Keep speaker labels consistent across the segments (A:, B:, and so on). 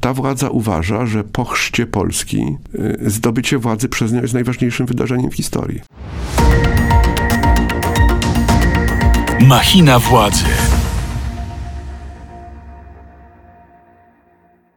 A: ta władza uważa, że po chrzcie Polski y, zdobycie władzy przez nią jest najważniejszym wydarzeniem w historii.
B: Machina władzy.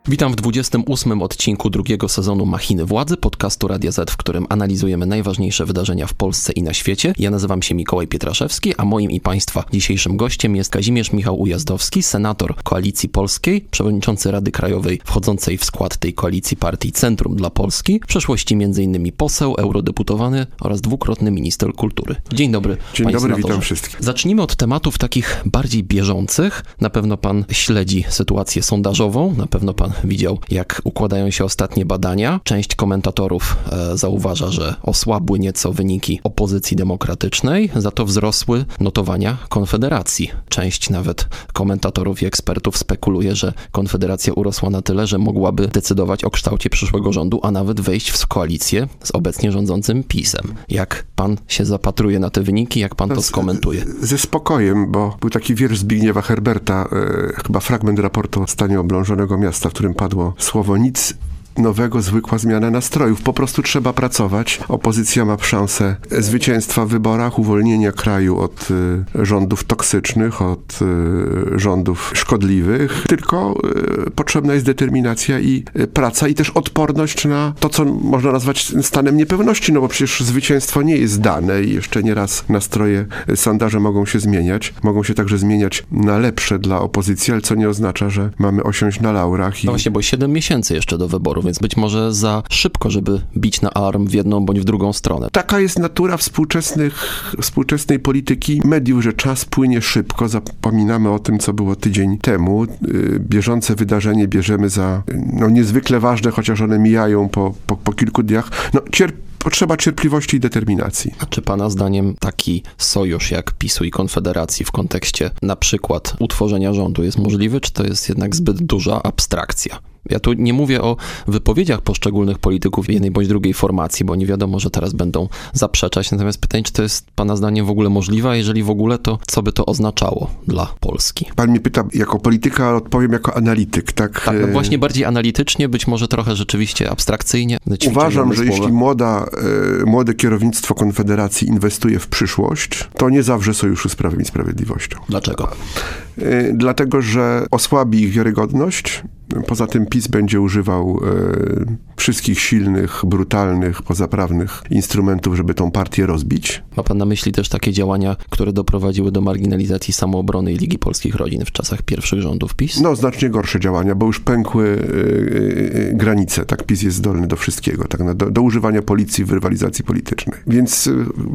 C: Witam w 28 odcinku drugiego sezonu Machiny Władzy, podcastu Radia Z, w którym analizujemy najważniejsze wydarzenia w Polsce i na świecie. Ja nazywam się Mikołaj Pietraszewski, a moim i Państwa dzisiejszym gościem jest Kazimierz Michał Ujazdowski, senator Koalicji Polskiej, przewodniczący Rady Krajowej wchodzącej w skład tej koalicji partii Centrum dla Polski, w przeszłości m.in. poseł, eurodeputowany oraz dwukrotny minister kultury. Dzień dobry.
A: Dzień dobry,
C: senatorze.
A: witam wszystkich.
C: Zacznijmy od tematów takich bardziej bieżących. Na pewno pan śledzi sytuację sondażową, na pewno pan widział, jak układają się ostatnie badania. Część komentatorów e, zauważa, że osłabły nieco wyniki opozycji demokratycznej, za to wzrosły notowania Konfederacji. Część nawet komentatorów i ekspertów spekuluje, że Konfederacja urosła na tyle, że mogłaby decydować o kształcie przyszłego rządu, a nawet wejść w koalicję z obecnie rządzącym PiSem. Jak pan się zapatruje na te wyniki, jak pan to skomentuje?
A: Ze spokojem, bo był taki wiersz Zbigniewa Herberta, e, chyba fragment raportu o stanie oblążonego miasta, w którym padło słowo nic nowego, zwykła zmiana nastrojów. Po prostu trzeba pracować. Opozycja ma szansę zwycięstwa w wyborach, uwolnienia kraju od e, rządów toksycznych, od e, rządów szkodliwych. Tylko e, potrzebna jest determinacja i praca i też odporność na to, co można nazwać stanem niepewności, no bo przecież zwycięstwo nie jest dane i jeszcze nieraz nastroje sondaże mogą się zmieniać. Mogą się także zmieniać na lepsze dla opozycji, ale co nie oznacza, że mamy osiąść na laurach i
C: No właśnie, bo 7 miesięcy jeszcze do wyboru, więc być może za szybko, żeby bić na alarm w jedną bądź w drugą stronę.
A: Taka jest natura współczesnych, współczesnej polityki mediów, że czas płynie szybko. Zapominamy o tym, co było tydzień temu. Y, Bieżące wydarzenie bierzemy za no, niezwykle ważne, chociaż one mijają po, po, po kilku dniach. No, cierp- potrzeba cierpliwości i determinacji.
C: A czy pana zdaniem taki sojusz jak PiSu i Konfederacji w kontekście na przykład utworzenia rządu jest możliwy, czy to jest jednak zbyt duża abstrakcja? Ja tu nie mówię o wypowiedziach poszczególnych polityków jednej bądź drugiej formacji, bo nie wiadomo, że teraz będą zaprzeczać. Natomiast pytanie, czy to jest pana zdaniem w ogóle możliwe, a jeżeli w ogóle, to co by to oznaczało dla Polski?
A: Pan mnie pyta jako polityka, ale odpowiem jako analityk, tak?
C: Tak, no właśnie bardziej analitycznie, być może trochę rzeczywiście abstrakcyjnie.
A: Uważam, że jeśli młoda, młode kierownictwo Konfederacji inwestuje w przyszłość, to nie zawrze sojuszu z Prawem i Sprawiedliwością.
C: Dlaczego?
A: E, Dlatego, że osłabi ich wiarygodność. Poza tym PiS będzie używał e, wszystkich silnych, brutalnych, pozaprawnych instrumentów, żeby tą partię rozbić.
C: Ma pan na myśli też takie działania, które doprowadziły do marginalizacji samoobrony i Ligi Polskich Rodzin w czasach pierwszych rządów PiS?
A: No, znacznie gorsze działania, bo już pękły e, e, granice. Tak, PiS jest zdolny do wszystkiego, tak, do, do używania policji w rywalizacji politycznej. Więc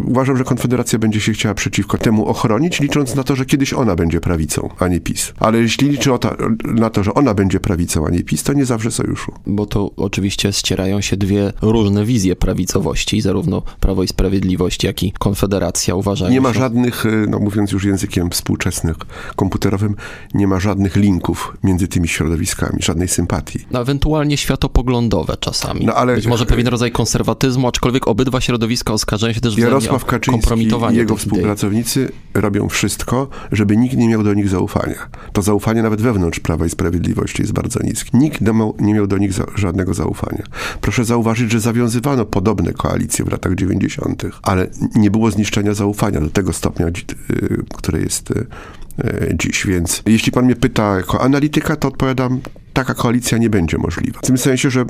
A: uważam, że Konfederacja będzie się chciała przeciwko temu ochronić, licząc na to, że kiedyś ona będzie prawicą, a nie PiS. Ale jeśli liczy ta, na to, że ona będzie prawicą, a nie PiS, to nie zawrze sojuszu.
C: Bo to oczywiście ścierają się dwie różne wizje prawicowości, zarówno Prawo i Sprawiedliwość, jak i Konfederacja uważają
A: Nie ma żadnych, e, no mówiąc już językiem współczesnych, komputerowym, nie ma żadnych linków między tymi środowiskami, żadnej sympatii.
C: No, ewentualnie światopoglądowe czasami.
A: No, ale-
C: Być może pewien rodzaj konserwatyzmu, aczkolwiek obydwa środowiska oskarżają się też wzajemnie
A: Jarosław Kaczyński i jego
C: tych idei.
A: współpracownicy robią wszystko, żeby nikt nie miał do nich zaufania. To zaufanie nawet wewnątrz Prawa i Sprawiedliwości jest bardzo Nikt nie miał, do nich za, żadnego zaufania. Proszę zauważyć, że zawiązywano podobne koalicje w latach 90., ale nie było zniszczenia zaufania do tego stopnia, y, które jest y, dziś. Więc jeśli pan mnie pyta jako analityka, to odpowiadam taka koalicja nie będzie możliwa. W tym sensie, że y,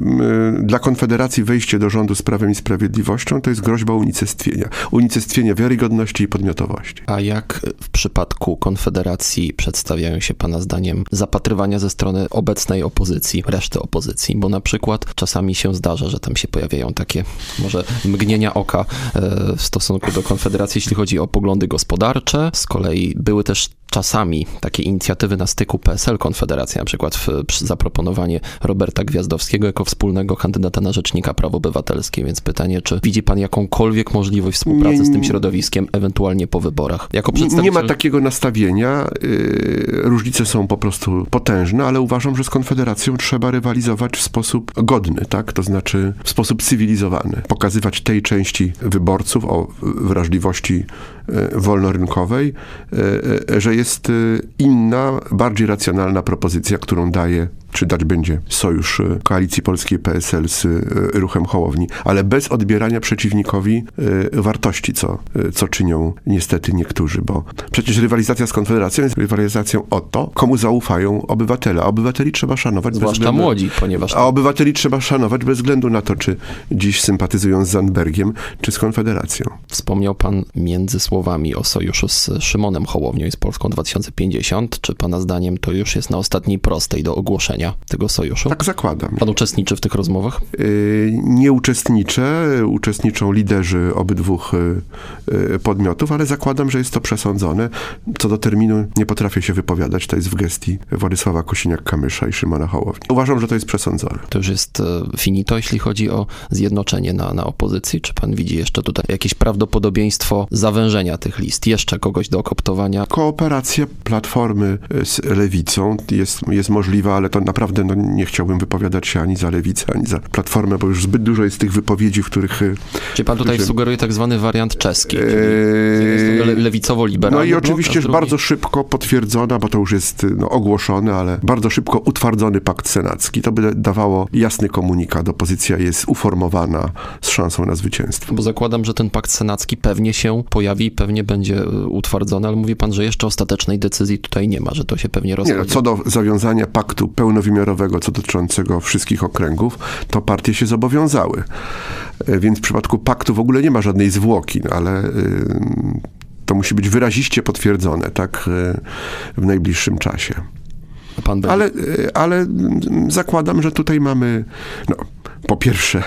A: dla Konfederacji wejście do rządu z Prawem i Sprawiedliwością to jest groźba unicestwienia. Unicestwienia wiarygodności i podmiotowości.
C: A jak w przypadku Konfederacji przedstawiają się Pana zdaniem zapatrywania ze strony obecnej opozycji, reszty opozycji? Bo na przykład czasami się zdarza, że tam się pojawiają takie może mgnienia oka e, w stosunku do Konfederacji, jeśli chodzi o poglądy gospodarcze. Z kolei były też czasami takie inicjatywy na styku PSL-Konfederacja, na przykład w, zaproponowanie Roberta Gwiazdowskiego jako wspólnego kandydata na rzecznika praw obywatelskich, więc pytanie, czy widzi pan jakąkolwiek możliwość współpracy
A: Nie,
C: z tym środowiskiem, ewentualnie po wyborach? Jako
A: Nie, nie
C: przedstawiciel...
A: ma takiego nastawienia. y, różnice są po prostu potężne, ale uważam, że z Konfederacją trzeba rywalizować w sposób godny, tak? To znaczy w sposób cywilizowany. Pokazywać tej części wyborców o wrażliwości y, wolnorynkowej, y, że jest y, inna, bardziej racjonalna propozycja, którą daje czy dać będzie sojusz y, Koalicji Polskiej PSL z y, ruchem Hołowni, ale bez odbierania przeciwnikowi y, wartości, co, co czynią niestety niektórzy, bo przecież rywalizacja z Konfederacją jest rywalizacją o to, komu zaufają obywatele, a obywateli trzeba szanować bez
C: Zwłaszcza
A: względu...
C: młodzi, ponieważ
A: A obywateli trzeba szanować bez względu na to, czy dziś sympatyzują z Zandbergiem, czy z Konfederacją.
C: Wspomniał pan między słowami o sojuszu z Szymonem Hołownią i z Polską 2050. Czy pana zdaniem to już jest na ostatniej prostej do ogłoszenia tego sojuszu?
A: Tak zakładam.
C: Pan uczestniczy w tych rozmowach?
A: Y, Nie uczestniczę, uczestniczą liderzy obydwu y, y, podmiotów, ale zakładam, że jest to przesądzone. Co do terminu nie potrafię się wypowiadać, to jest w gestii Władysława Kosiniak-Kamysza i Szymona Hołowni. Uważam, że to jest przesądzone.
C: To już jest e, finito, jeśli chodzi o zjednoczenie na, na opozycji? Czy pan widzi jeszcze tutaj jakieś prawdopodobieństwo zawężenia tych list? Jeszcze kogoś do okoptowania?
A: Kooperacja Platformy z Lewicą jest, jest możliwa, ale to naprawdę no, nie chciałbym wypowiadać się ani za Lewicę, ani za Platformę, bo już zbyt dużo jest tych wypowiedzi, w których... y,
C: Czy pan tutaj
A: Że-
C: sugeruje tak zwany wariant czeski? czyli le- lewicowo-liberalny
A: No i
C: blok,
A: oczywiście
C: drugiej-
A: bardzo szybko potwierdzona, bo to już jest no, ogłoszone, ale bardzo szybko utwardzony pakt senacki. To by dawało jasny komunikat. Opozycja jest uformowana z szansą na zwycięstwo.
C: Bo zakładam, że ten pakt senacki pewnie się pojawi i pewnie będzie e, utwardzony, ale mówi pan, że jeszcze ostatecznej decyzji tutaj nie ma, że to się pewnie
A: Nie,
C: rozchodzi.
A: no, co do zawiązania paktu pełnowymiarowego, co dotyczącego wszystkich okręgów, to partie się zobowiązały. E, Więc w przypadku paktu w ogóle nie ma żadnej zwłoki, no, ale y, to musi być wyraziście potwierdzone, tak, y, w najbliższym czasie. Ale, y, ale mm, zakładam, że tutaj mamy, no, po pierwsze,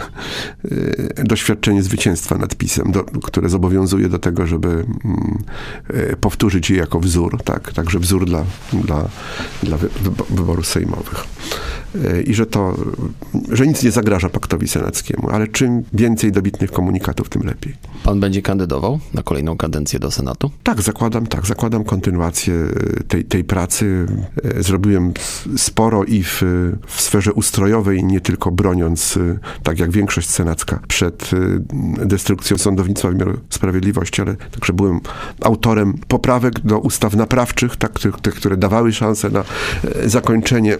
A: y, doświadczenie zwycięstwa nad PiSem, do, które zobowiązuje do tego, żeby mm, y, powtórzyć je jako wzór, tak, także wzór dla, dla, dla wy, wybo- wyborów sejmowych. Y, I że to, że nic nie zagraża paktowi senackiemu, ale czym więcej dobitnych komunikatów, tym lepiej.
C: Pan będzie kandydował na kolejną kadencję do Senatu?
A: Tak, zakładam, tak, zakładam kontynuację e, tej, tej pracy. E, Zrobiłem sporo i w, w sferze ustrojowej, nie tylko broniąc, e, tak jak większość senacka, przed e, destrukcją sądownictwa wymiaru sprawiedliwości, ale także byłem autorem poprawek do ustaw naprawczych, tak, tych, tych, które dawały szansę na e, zakończenie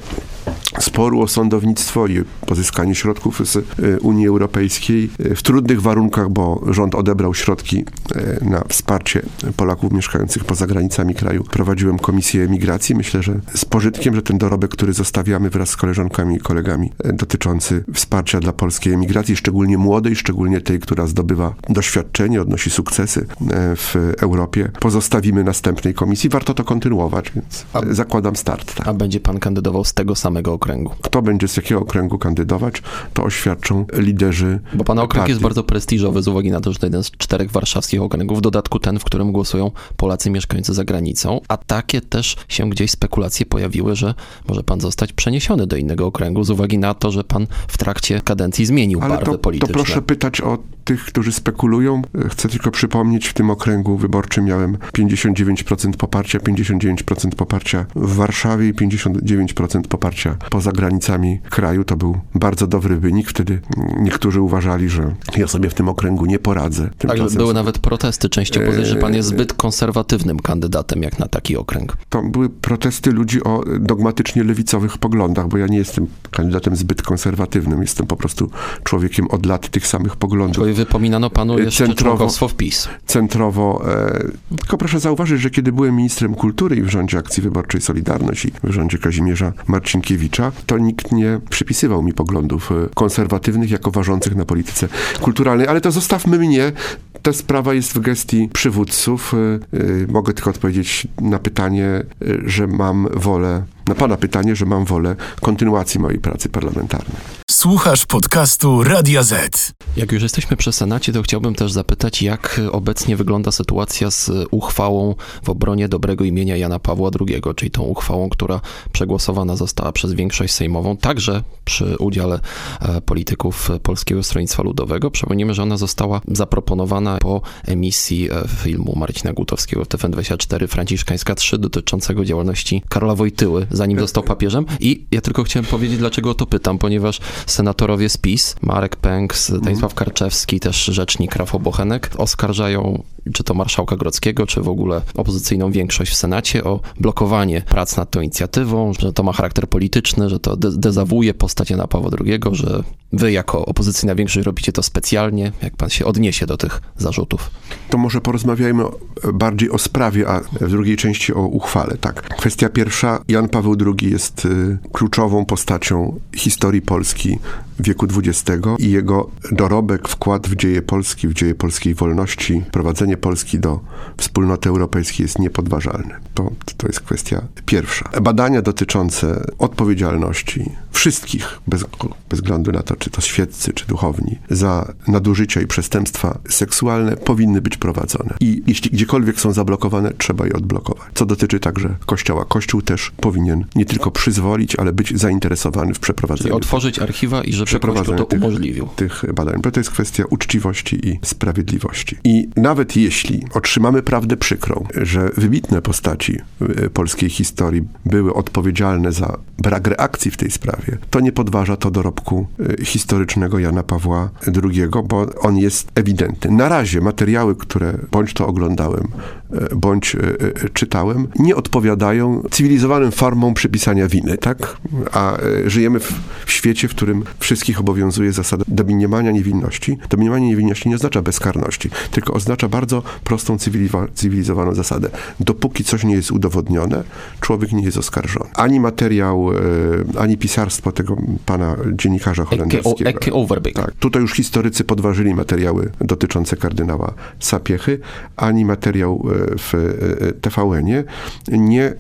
A: sporu o sądownictwo i pozyskanie środków z e, Unii Europejskiej e, w trudnych warunkach, bo rząd odebrał środki e, na wsparcie Polaków mieszkających poza granicami kraju. Prowadziłem komisję emigracji. Myślę, że z pożytkiem, że ten dorobek, który zostawiamy wraz z koleżankami i kolegami dotyczący wsparcia dla polskiej emigracji, szczególnie młodej, szczególnie tej, która zdobywa doświadczenie, odnosi sukcesy w Europie, pozostawimy następnej komisji. Warto to kontynuować, więc
C: A-
A: zakładam start. Tak.
C: A będzie pan kandydował z tego samego okręgu?
A: Kto będzie z jakiego okręgu kandydować, to oświadczą liderzy.
C: Bo pana okręg
A: partii.
C: jest bardzo prestiżowy z uwagi na to, że to jeden z czterech warszawskich okręgów, w dodatku ten, w którym głosują Polacy mieszkający za granicą, a takie też się gdzieś spekulacje pojawiły, że może pan zostać przeniesiony do innego okręgu z uwagi na to, że pan w trakcie kadencji zmienił
A: Ale
C: barwy
A: to, to
C: polityczne.
A: proszę pytać o tych, którzy spekulują. Chcę tylko przypomnieć, w tym okręgu wyborczym miałem 59% poparcia, 59% poparcia w Warszawie i 59% poparcia poza granicami kraju. To był bardzo dobry wynik. Wtedy niektórzy uważali, że ja sobie w tym okręgu nie poradzę.
C: Tak,
A: Tymczasem
C: były nawet protesty części opozycji, że pan jest zbyt konserwatywnym kandydatem jak na taki okręg.
A: To były protesty ludzi o dogmatycznie lewicowych poglądach, bo ja nie jestem kandydatem zbyt konserwatywnym. Jestem po prostu człowiekiem od lat tych samych poglądów.
C: Bo wypominano panu
A: E,
C: jeszcze
A: centrowo-
C: w PiS.
A: centrowo. E, tylko proszę zauważyć, że kiedy byłem ministrem kultury i w rządzie Akcji Wyborczej Solidarność i w rządzie Kazimierza Marcinkiewicza, to nikt nie przypisywał mi poglądów e, konserwatywnych jako ważących na polityce kulturalnej. Ale to zostawmy mnie. Ta sprawa jest w gestii przywódców. E, e, Mogę tylko odpowiedzieć na pytanie, że mam wolę, na pana pytanie, że mam wolę kontynuacji mojej pracy parlamentarnej.
B: Słuchasz podcastu Radia Z.
C: Jak już jesteśmy przy Senacie, to chciałbym też zapytać, jak obecnie wygląda sytuacja z uchwałą w obronie dobrego imienia Jana Pawła II, czyli tą uchwałą, która przegłosowana została przez większość sejmową, także przy udziale e, polityków Polskiego Stronnictwa Ludowego. Przypomnijmy, że ona została zaproponowana po emisji e, filmu Marcina Gutowskiego w TVN24 Franciszkańska 3 dotyczącego działalności Karola Wojtyły, zanim został papieżem. I ja tylko chciałem powiedzieć, dlaczego o to pytam, ponieważ senatorowie z PiS, Marek Pęk, Stanisław Karczewski, też rzecznik Rafał Bochenek, oskarżają czy to marszałka Grodzkiego, czy w ogóle opozycyjną większość w Senacie o blokowanie prac nad tą inicjatywą, że to ma charakter polityczny, że to de dezawuje postać Jana Pawła II, że wy jako opozycyjna większość robicie to specjalnie. Jak pan się odniesie do tych zarzutów?
A: To może porozmawiajmy bardziej o sprawie, a w drugiej części o uchwale. Tak. Kwestia pierwsza. Jan Paweł II jest y, kluczową postacią historii Polski wieku XX i jego dorobek, wkład w dzieje Polski, w dzieje polskiej wolności, prowadzenie Polski do wspólnoty europejskiej jest niepodważalne. To, to jest kwestia pierwsza. Badania dotyczące odpowiedzialności wszystkich, bez, bez względu na to, czy to świeccy, czy duchowni, za nadużycia i przestępstwa seksualne powinny być prowadzone. I jeśli gdziekolwiek są zablokowane, trzeba je odblokować. Co dotyczy także Kościoła. Kościół też powinien nie tylko przyzwolić, ale być zainteresowany w przeprowadzeniu.
C: Czyli otworzyć archiwa i żeby
A: przeprowadzeniu
C: to
A: tych,
C: umożliwił.
A: tych badań. Bo to jest kwestia uczciwości i sprawiedliwości. I nawet jeśli otrzymamy prawdę przykrą, że wybitne postaci y, polskiej historii były odpowiedzialne za brak reakcji w tej sprawie, to nie podważa to dorobku y, historycznego Jana Pawła II, bo on jest ewidentny. Na razie materiały, które bądź to oglądałem, y, bądź czytałem, nie odpowiadają cywilizowanym formom przypisania winy, tak? A żyjemy w, w świecie, w którym wszystkich obowiązuje zasada domniemania niewinności. Domniemanie niewinności nie oznacza bezkarności, tylko oznacza bardzo prostą cywilizowaną zasadę. Dopóki coś nie jest udowodnione, człowiek nie jest oskarżony. Ani materiał, e, ani pisarstwo tego pana dziennikarza holenderskiego.
C: Overbeek.
A: Tak. Tutaj już historycy podważyli materiały dotyczące kardynała Sapiechy, ani materiał e, w e, TVN-ie nie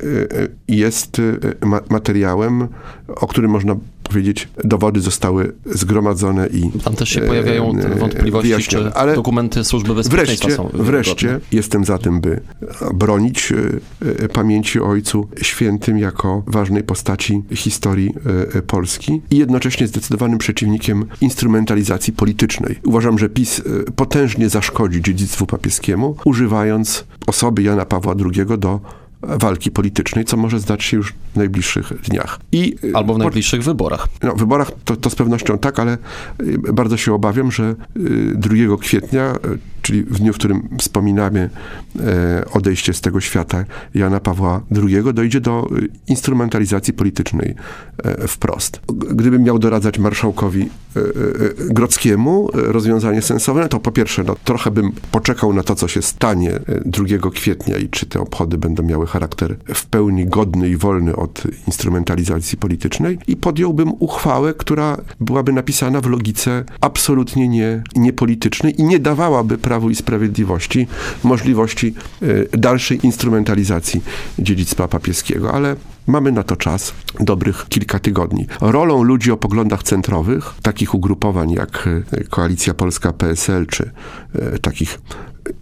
A: jest materiałem, o którym można powiedzieć, dowody zostały zgromadzone i
C: Tam też się pojawiają te wątpliwości, czy
A: Ale
C: dokumenty służby bezpieczeństwa
A: wreszcie,
C: są
A: Wreszcie jestem za tym, by bronić e, pamięci o Ojcu Świętym jako ważnej postaci historii e, Polski i jednocześnie zdecydowanym przeciwnikiem instrumentalizacji politycznej. Uważam, że PiS e, potężnie zaszkodzi dziedzictwu papieskiemu, używając osoby Jana Pawła II do walki politycznej, co może zdać się już w najbliższych dniach.
C: I, Albo w najbliższych wyborach.
A: No, wyborach to, to z pewnością tak, ale y, bardzo się obawiam, że 2 y, kwietnia, y, czyli w dniu, w którym wspominamy e, odejście z tego świata Jana Pawła II, dojdzie do instrumentalizacji politycznej e, wprost. Gdybym miał doradzać marszałkowi e, Grockiemu rozwiązanie sensowne, to po pierwsze, no, trochę bym poczekał na to, co się stanie 2 kwietnia i czy te obchody będą miały charakter w pełni godny i wolny od instrumentalizacji politycznej i podjąłbym uchwałę, która byłaby napisana w logice absolutnie nie, niepolitycznej i nie dawałaby Prawu i Sprawiedliwości możliwości y, dalszej instrumentalizacji dziedzictwa papieskiego, ale Mamy na to czas, dobrych kilka tygodni. Rolą ludzi o poglądach centrowych, takich ugrupowań jak y, Koalicja Polska PSL, czy y, takich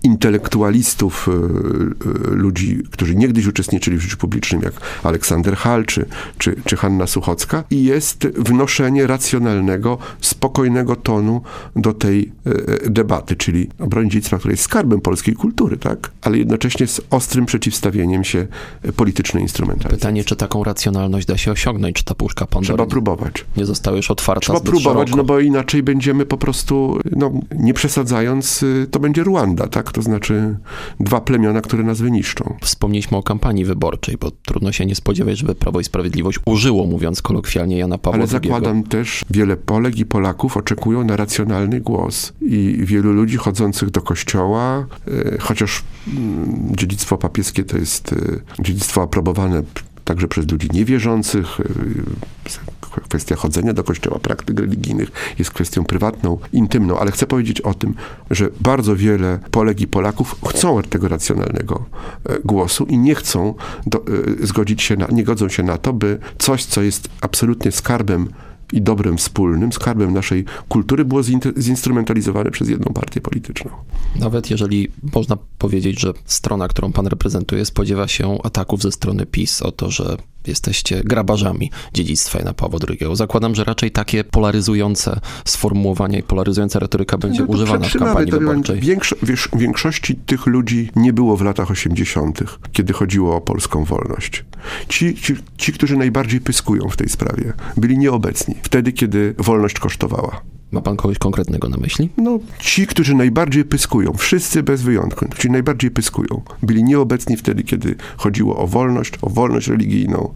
A: intelektualistów, e, e, ludzi, którzy niegdyś uczestniczyli w życiu publicznym, jak Aleksander Hall czy, czy, czy Hanna Suchocka, i jest wnoszenie racjonalnego, spokojnego tonu do tej e, debaty, czyli obrony dziedzictwa, które jest skarbem polskiej kultury, tak? ale jednocześnie z ostrym przeciwstawieniem się politycznej instrumentalizacji.
C: Pytanie, czy taką racjonalność da się osiągnąć, czy ta puszka Pandory
A: Trzeba próbować.
C: nie została już otwarta
A: Trzeba próbować,
C: szeroko.
A: no bo inaczej będziemy po prostu, no nie przesadzając, to będzie Ruanda, tak? To znaczy dwa plemiona, które nas wyniszczą.
C: Wspomnieliśmy o kampanii wyborczej, bo trudno się nie spodziewać, żeby Prawo i Sprawiedliwość użyło, mówiąc kolokwialnie, Jana Pawła
A: Ale
C: II.
A: zakładam też, wiele Polek i Polaków oczekują na racjonalny głos. I wielu ludzi chodzących do kościoła, e, chociaż mm, dziedzictwo papieskie to jest e, dziedzictwo aprobowane także przez ludzi niewierzących, e, kwestia chodzenia do kościoła, praktyk religijnych jest kwestią prywatną, intymną, ale chcę powiedzieć o tym, że bardzo wiele Polek i Polaków chcą tego racjonalnego e, głosu i nie chcą do, e, zgodzić się na, nie godzą się na to, by coś, co jest absolutnie skarbem i dobrem wspólnym, skarbem naszej kultury było zinstrumentalizowane przez jedną partię polityczną.
C: Nawet jeżeli można powiedzieć, że strona, którą pan reprezentuje, spodziewa się ataków ze strony PiS o to, że jesteście grabarzami dziedzictwa Jana Pawła II. Zakładam, że raczej takie polaryzujące sformułowania i polaryzująca retoryka będzie no używana w kampanii wyborczej.
A: Większo wiesz, większości tych ludzi nie było w latach 80., kiedy chodziło o polską wolność. Ci, ci, ci, którzy najbardziej pyskują w tej sprawie, byli nieobecni. Wtedy, kiedy wolność kosztowała.
C: Ma pan kogoś konkretnego na myśli?
A: No, ci, którzy najbardziej pyskują, wszyscy bez wyjątku, ci najbardziej pyskują, byli nieobecni wtedy, kiedy chodziło o wolność, o wolność religijną,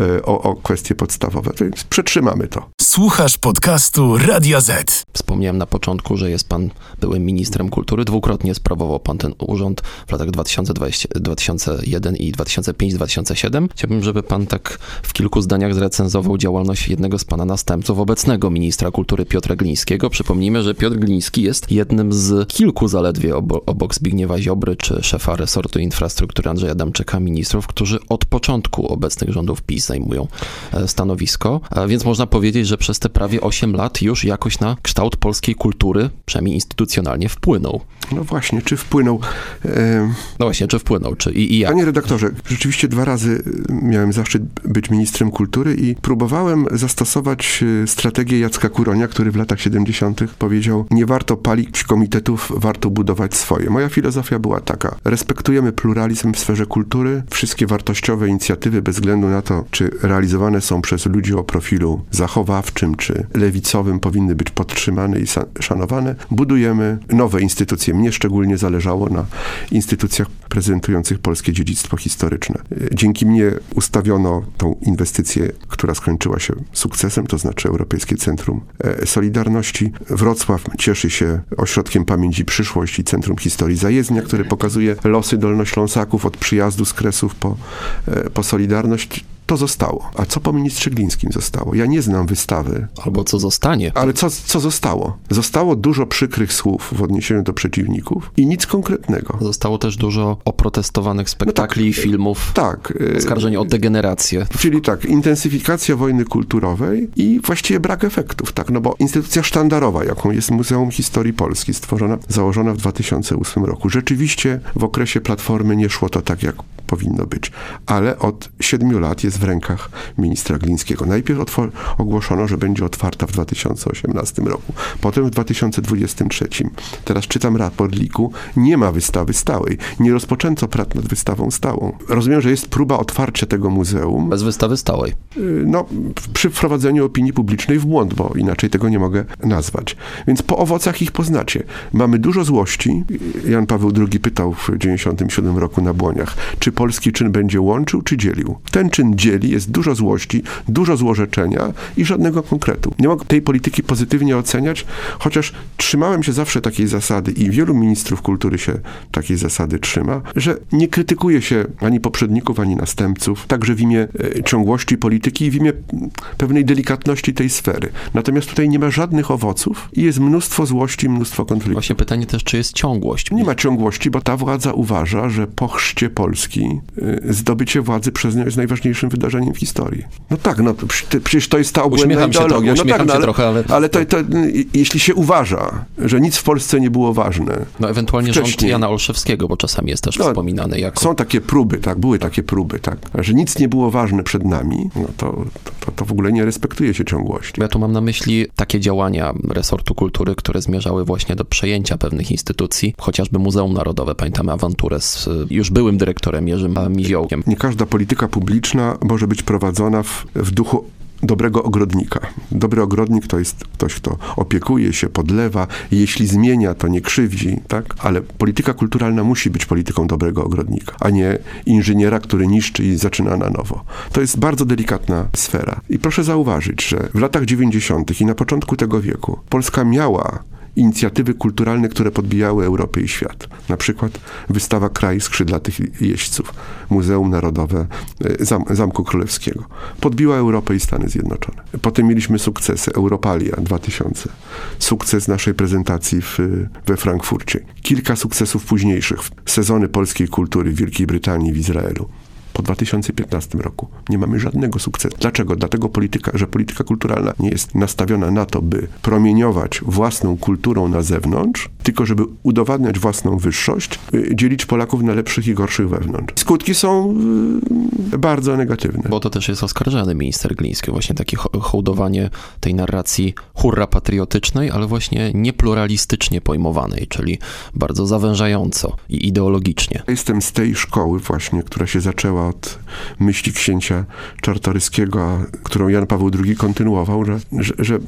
A: e, o, o kwestie podstawowe. Więc przetrzymamy to.
B: Słuchasz podcastu Radia Z.
C: Wspomniałem na początku, że jest pan byłym ministrem kultury. Dwukrotnie sprawował pan ten urząd w latach 2020, 2001 i 2005-2007. Chciałbym, żeby pan tak w kilku zdaniach zrecenzował działalność jednego z pana następców, obecnego ministra kultury Piotra Glińskiego. Przypomnijmy, że Piotr Gliński jest jednym z kilku zaledwie obo- obok Zbigniewa Ziobry czy szefa resortu infrastruktury Andrzeja Adamczyka ministrów, którzy od początku obecnych rządów PiS zajmują e, stanowisko. E, Więc można powiedzieć, że przez te prawie 8 lat już jakoś na kształt polskiej kultury, przynajmniej instytucjonalnie, wpłynął.
A: No właśnie, czy wpłynął... E,
C: No właśnie, czy wpłynął, czy i, i jak?
A: Panie redaktorze, rzeczywiście dwa razy miałem zaszczyt być ministrem kultury i próbowałem zastosować e, strategię Jacka Kuronia, który w latach 70. powiedział, nie warto palić komitetów, warto budować swoje. Moja filozofia była taka, respektujemy pluralizm w sferze kultury, wszystkie wartościowe inicjatywy bez względu na to, czy realizowane są przez ludzi o profilu zachowawczym, czy lewicowym, powinny być podtrzymane i szanowane. Budujemy nowe instytucje. Mnie szczególnie zależało na instytucjach prezentujących polskie dziedzictwo historyczne. Dzięki mnie ustawiono tą inwestycję, która skończyła się sukcesem, to znaczy Europejskie Centrum e, Solidarności. Wrocław cieszy się ośrodkiem pamięci przyszłość i Centrum Historii Zajezdnia, które pokazuje losy dolnośląsaków od przyjazdu z Kresów po, e, po Solidarność. To zostało. A co po ministrze Glińskim zostało? Ja nie znam wystawy,
C: Albo co zostanie?
A: ale co, co zostało? Zostało dużo przykrych słów w odniesieniu do przeciwników i nic konkretnego.
C: Zostało też dużo oprotestowanych spektakli, filmów,
A: Tak. e,
C: oskarżeń o degenerację.
A: Czyli tak, intensyfikacja wojny kulturowej i właściwie brak efektów, tak, no bo instytucja sztandarowa, jaką jest Muzeum Historii Polski, stworzona, założona w 2008 roku, rzeczywiście w okresie Platformy nie szło to tak, jak powinno być, ale od siedmiu lat jest w rękach ministra Glińskiego. Najpierw ogłoszono, że będzie otwarta w 2018 roku, potem w 2023. Teraz czytam raport LIK-u, nie ma wystawy stałej, nie rozpoczęto prac nad wystawą stałą. Rozumiem, że jest próba otwarcia tego muzeum,
C: Bez wystawy stałej.
A: y, no, przy wprowadzeniu opinii publicznej w błąd, bo inaczej tego nie mogę nazwać. Więc po owocach ich poznacie. Mamy dużo złości. Jan Paweł II pytał w 97 roku na Błoniach, czy polski czyn będzie łączył, czy dzielił. Ten czyn dzieli, jest dużo złości, dużo złorzeczenia i żadnego konkretu. Nie mogę tej polityki pozytywnie oceniać, chociaż trzymałem się zawsze takiej zasady i wielu ministrów kultury się takiej zasady trzyma, że nie krytykuje się ani poprzedników, ani następców, także w imię e, ciągłości polityki i w imię pewnej delikatności tej sfery. Natomiast tutaj nie ma żadnych owoców i jest mnóstwo złości, mnóstwo konfliktów.
C: Właśnie pytanie też, czy jest ciągłość?
A: Nie ma ciągłości, bo ta władza uważa, że po chrzcie Polski y, zdobycie władzy przez nią jest najważniejszym wydarzeniem w historii. No tak, no przecież to jest ta obłędna
C: Uśmiecham się
A: ideologia.
C: trochę,
A: no tak, no,
C: się
A: ale,
C: trochę, ale-
A: ale to, to, y, jeśli się uważa, że nic w Polsce nie było ważne,
C: No ewentualnie rząd
A: Wcześniej.
C: Jana Olszewskiego, bo czasami jest też
A: No,
C: wspominany jako...
A: są takie próby, tak, były takie próby, tak, że nic nie było ważne przed nami, no to, to, to w ogóle nie respektuje się ciągłości.
C: Ja tu mam na myśli takie działania resortu kultury, które zmierzały właśnie do przejęcia pewnych instytucji, chociażby Muzeum Narodowe. Pamiętamy awanturę z y, już byłym dyrektorem Miziołkiem.
A: Nie każda polityka publiczna może być prowadzona w, w duchu dobrego ogrodnika. Dobry ogrodnik to jest ktoś, kto opiekuje się, podlewa, jeśli zmienia, to nie krzywdzi, tak? Ale polityka kulturalna musi być polityką dobrego ogrodnika, a nie inżyniera, który niszczy i zaczyna na nowo. To jest bardzo delikatna sfera. I proszę zauważyć, że w latach 90. i na początku tego wieku Polska miała inicjatywy kulturalne, które podbijały Europę i świat. Na przykład wystawa Kraj Skrzydlatych Jeźdźców, Muzeum Narodowe e, Zam Zamku Królewskiego. Podbiła Europę i Stany Zjednoczone. Potem mieliśmy sukcesy Europalia 2000, sukces naszej prezentacji w, we Frankfurcie, kilka sukcesów późniejszych, sezony polskiej kultury w Wielkiej Brytanii, w Izraelu po 2015 roku. Nie mamy żadnego sukcesu. Dlaczego? Dlatego polityka, że polityka kulturalna nie jest nastawiona na to, by promieniować własną kulturą na zewnątrz, tylko żeby udowadniać własną wyższość, y, dzielić Polaków na lepszych i gorszych wewnątrz. Skutki są y, bardzo negatywne.
C: Bo to też jest oskarżany minister Gliński, właśnie takie ho- hołdowanie tej narracji hurra patriotycznej, ale właśnie niepluralistycznie pojmowanej, czyli bardzo zawężająco i ideologicznie.
A: Jestem z tej szkoły właśnie, która się zaczęła od myśli księcia Czartoryskiego, którą Jan Paweł II kontynuował, że, że, że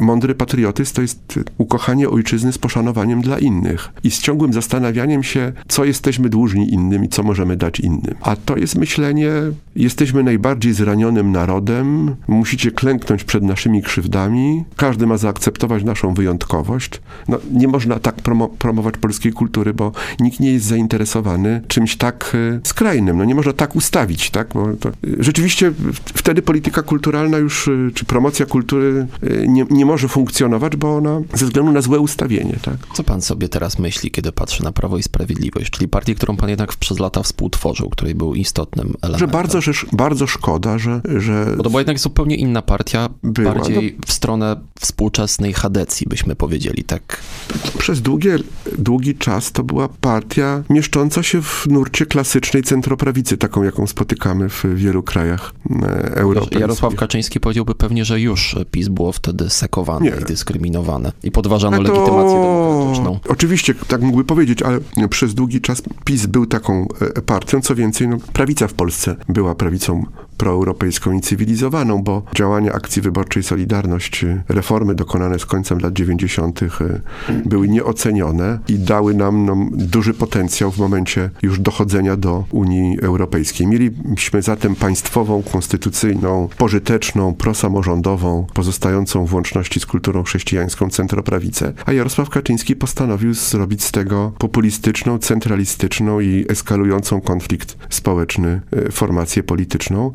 A: mądry patriotyzm to jest ukochanie ojczyzny z poszanowaniem dla innych i z ciągłym zastanawianiem się, co jesteśmy dłużni innym i co możemy dać innym. A to jest myślenie, jesteśmy najbardziej zranionym narodem, musicie klęknąć przed naszymi krzywdami, każdy ma zaakceptować naszą wyjątkowość. No, nie można tak promo- promować polskiej kultury, bo nikt nie jest zainteresowany czymś tak e, skrajnym. No, nie można tak ustawić, tak? Bo to, rzeczywiście wtedy polityka kulturalna już, e, czy promocja kultury e, nie, nie może funkcjonować, bo ona ze względu na złe ustawienie, tak?
C: Co pan sobie teraz myśli, kiedy patrzy na Prawo i Sprawiedliwość, czyli partię, którą pan jednak przez lata współtworzył, której był istotnym elementem?
A: Że bardzo, że, bardzo szkoda, że, że
C: Bo to była jednak zupełnie inna partia,
A: Była,
C: bardziej w stronę współczesnej chadecji, byśmy powiedzieli, tak?
A: przez długie, długi czas to była partia mieszcząca się w nurcie klasycznej centroprawicy, taką jaką spotykamy w wielu krajach e, europejskich.
C: Jarosław Kaczyński powiedziałby pewnie, że już PiS było wtedy sekowane
A: Nie.
C: i dyskryminowane i podważano
A: to-
C: legitymację demokratyczną.
A: Oczywiście, tak mógłby powiedzieć, ale przez długi czas PiS był taką e, partią. Co więcej, no, prawica w Polsce była prawicą proeuropejską i cywilizowaną, bo działania akcji wyborczej Solidarność, e, reformy dokonane z końcem lat 90. e, były nieocenione i dały nam no, duży potencjał w momencie już dochodzenia do Unii Europejskiej. Mieliśmy zatem państwową, konstytucyjną, pożyteczną, prosamorządową, pozostającą w łączności z kulturą chrześcijańską centroprawicę, a Jarosław Kaczyński postanowił zrobić z tego populistyczną, centralistyczną i eskalującą konflikt społeczny e, formację polityczną.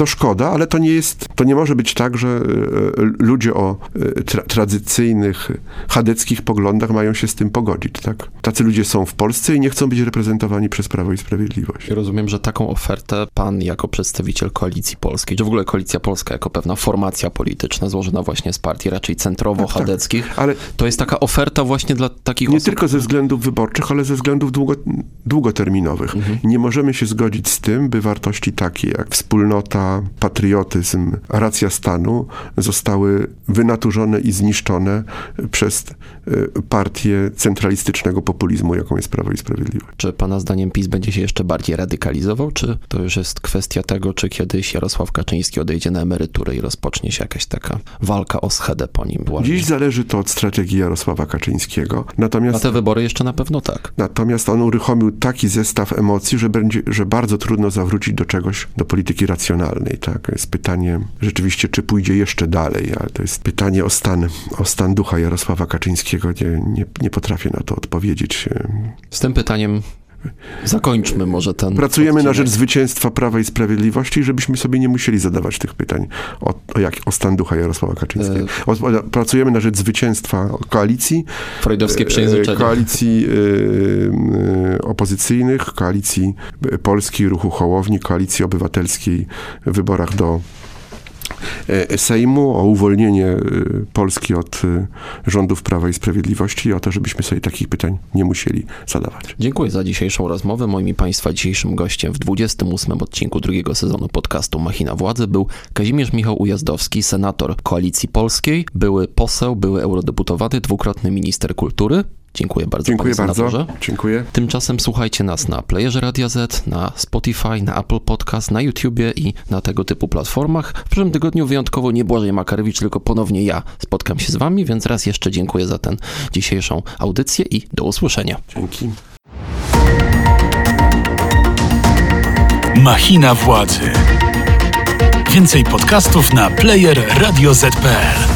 A: To szkoda, ale to nie jest, to nie może być tak, że e, ludzie o e, tra tradycyjnych, chadeckich poglądach mają się z tym pogodzić, tak? Tacy ludzie są w Polsce i nie chcą być reprezentowani przez Prawo i Sprawiedliwość.
C: Rozumiem, że taką ofertę pan jako przedstawiciel Koalicji Polskiej, czy w ogóle Koalicja Polska jako pewna formacja polityczna złożona właśnie z partii raczej centrowo-chadeckich,
A: Ale
C: to jest taka oferta właśnie dla takich
A: nie
C: osób,
A: tylko ze względów wyborczych, ale ze względów długo, długoterminowych. Nie możemy się zgodzić z tym, by wartości takie jak wspólnota, patriotyzm, racja stanu zostały wynaturzone i zniszczone przez e, partię centralistycznego populizmu, jaką jest Prawo i Sprawiedliwość.
C: Czy pana zdaniem PiS będzie się jeszcze bardziej radykalizował, czy to już jest kwestia tego, czy kiedyś Jarosław Kaczyński odejdzie na emeryturę i rozpocznie się jakaś taka walka o schedę po nim? Właśnie.
A: Dziś zależy to od strategii Jarosława Kaczyńskiego.
C: Na
A: Natomiast
C: te wybory jeszcze na pewno tak.
A: Natomiast on uruchomił taki zestaw emocji, że, będzie, że bardzo trudno zawrócić do czegoś, do polityki racjonalnej. Tak? Jest pytanie rzeczywiście, czy pójdzie jeszcze dalej, ale to jest pytanie o stan, o stan ducha Jarosława Kaczyńskiego. Nie, nie, nie potrafię na to odpowiedzieć.
C: Z tym pytaniem zakończmy może ten.
A: Pracujemy na rzecz
C: odcinek.
A: zwycięstwa Prawa i Sprawiedliwości, żebyśmy sobie nie musieli zadawać tych pytań o, o, jak, o stan ducha Jarosława Kaczyńskiego. O, o, pracujemy na rzecz zwycięstwa koalicji,
C: Freudowskie
A: e,
C: przejęzyczenie.
A: koalicji e, e, opozycyjnych, koalicji e, Polskiej Ruchu Hołowni, koalicji obywatelskiej w wyborach do e, Sejmu, o uwolnienie e, Polski od e, rządów Prawa i Sprawiedliwości i o to, żebyśmy sobie takich pytań nie musieli zadawać.
C: Dziękuję za dzisiejszą rozmowę. Moim i Państwa dzisiejszym gościem w 28 odcinku drugiego sezonu podcastu Machina Władzy był Kazimierz Michał Ujazdowski, senator Koalicji Polskiej, były poseł, były eurodeputowany, dwukrotny minister kultury. Dziękuję bardzo,
A: Dziękuję bardzo. Dziękuję.
C: Tymczasem słuchajcie nas na Playerze Radia Z, na Spotify, na Apple Podcast, na YouTubie i na tego typu platformach. W przyszłym tygodniu wyjątkowo nie Błażej Makarewicz, tylko ponownie ja spotkam się z wami, więc raz jeszcze dziękuję za tę dzisiejszą audycję i do usłyszenia.
A: Dzięki.
B: Machina władzy. Więcej podcastów na player radioz.pl.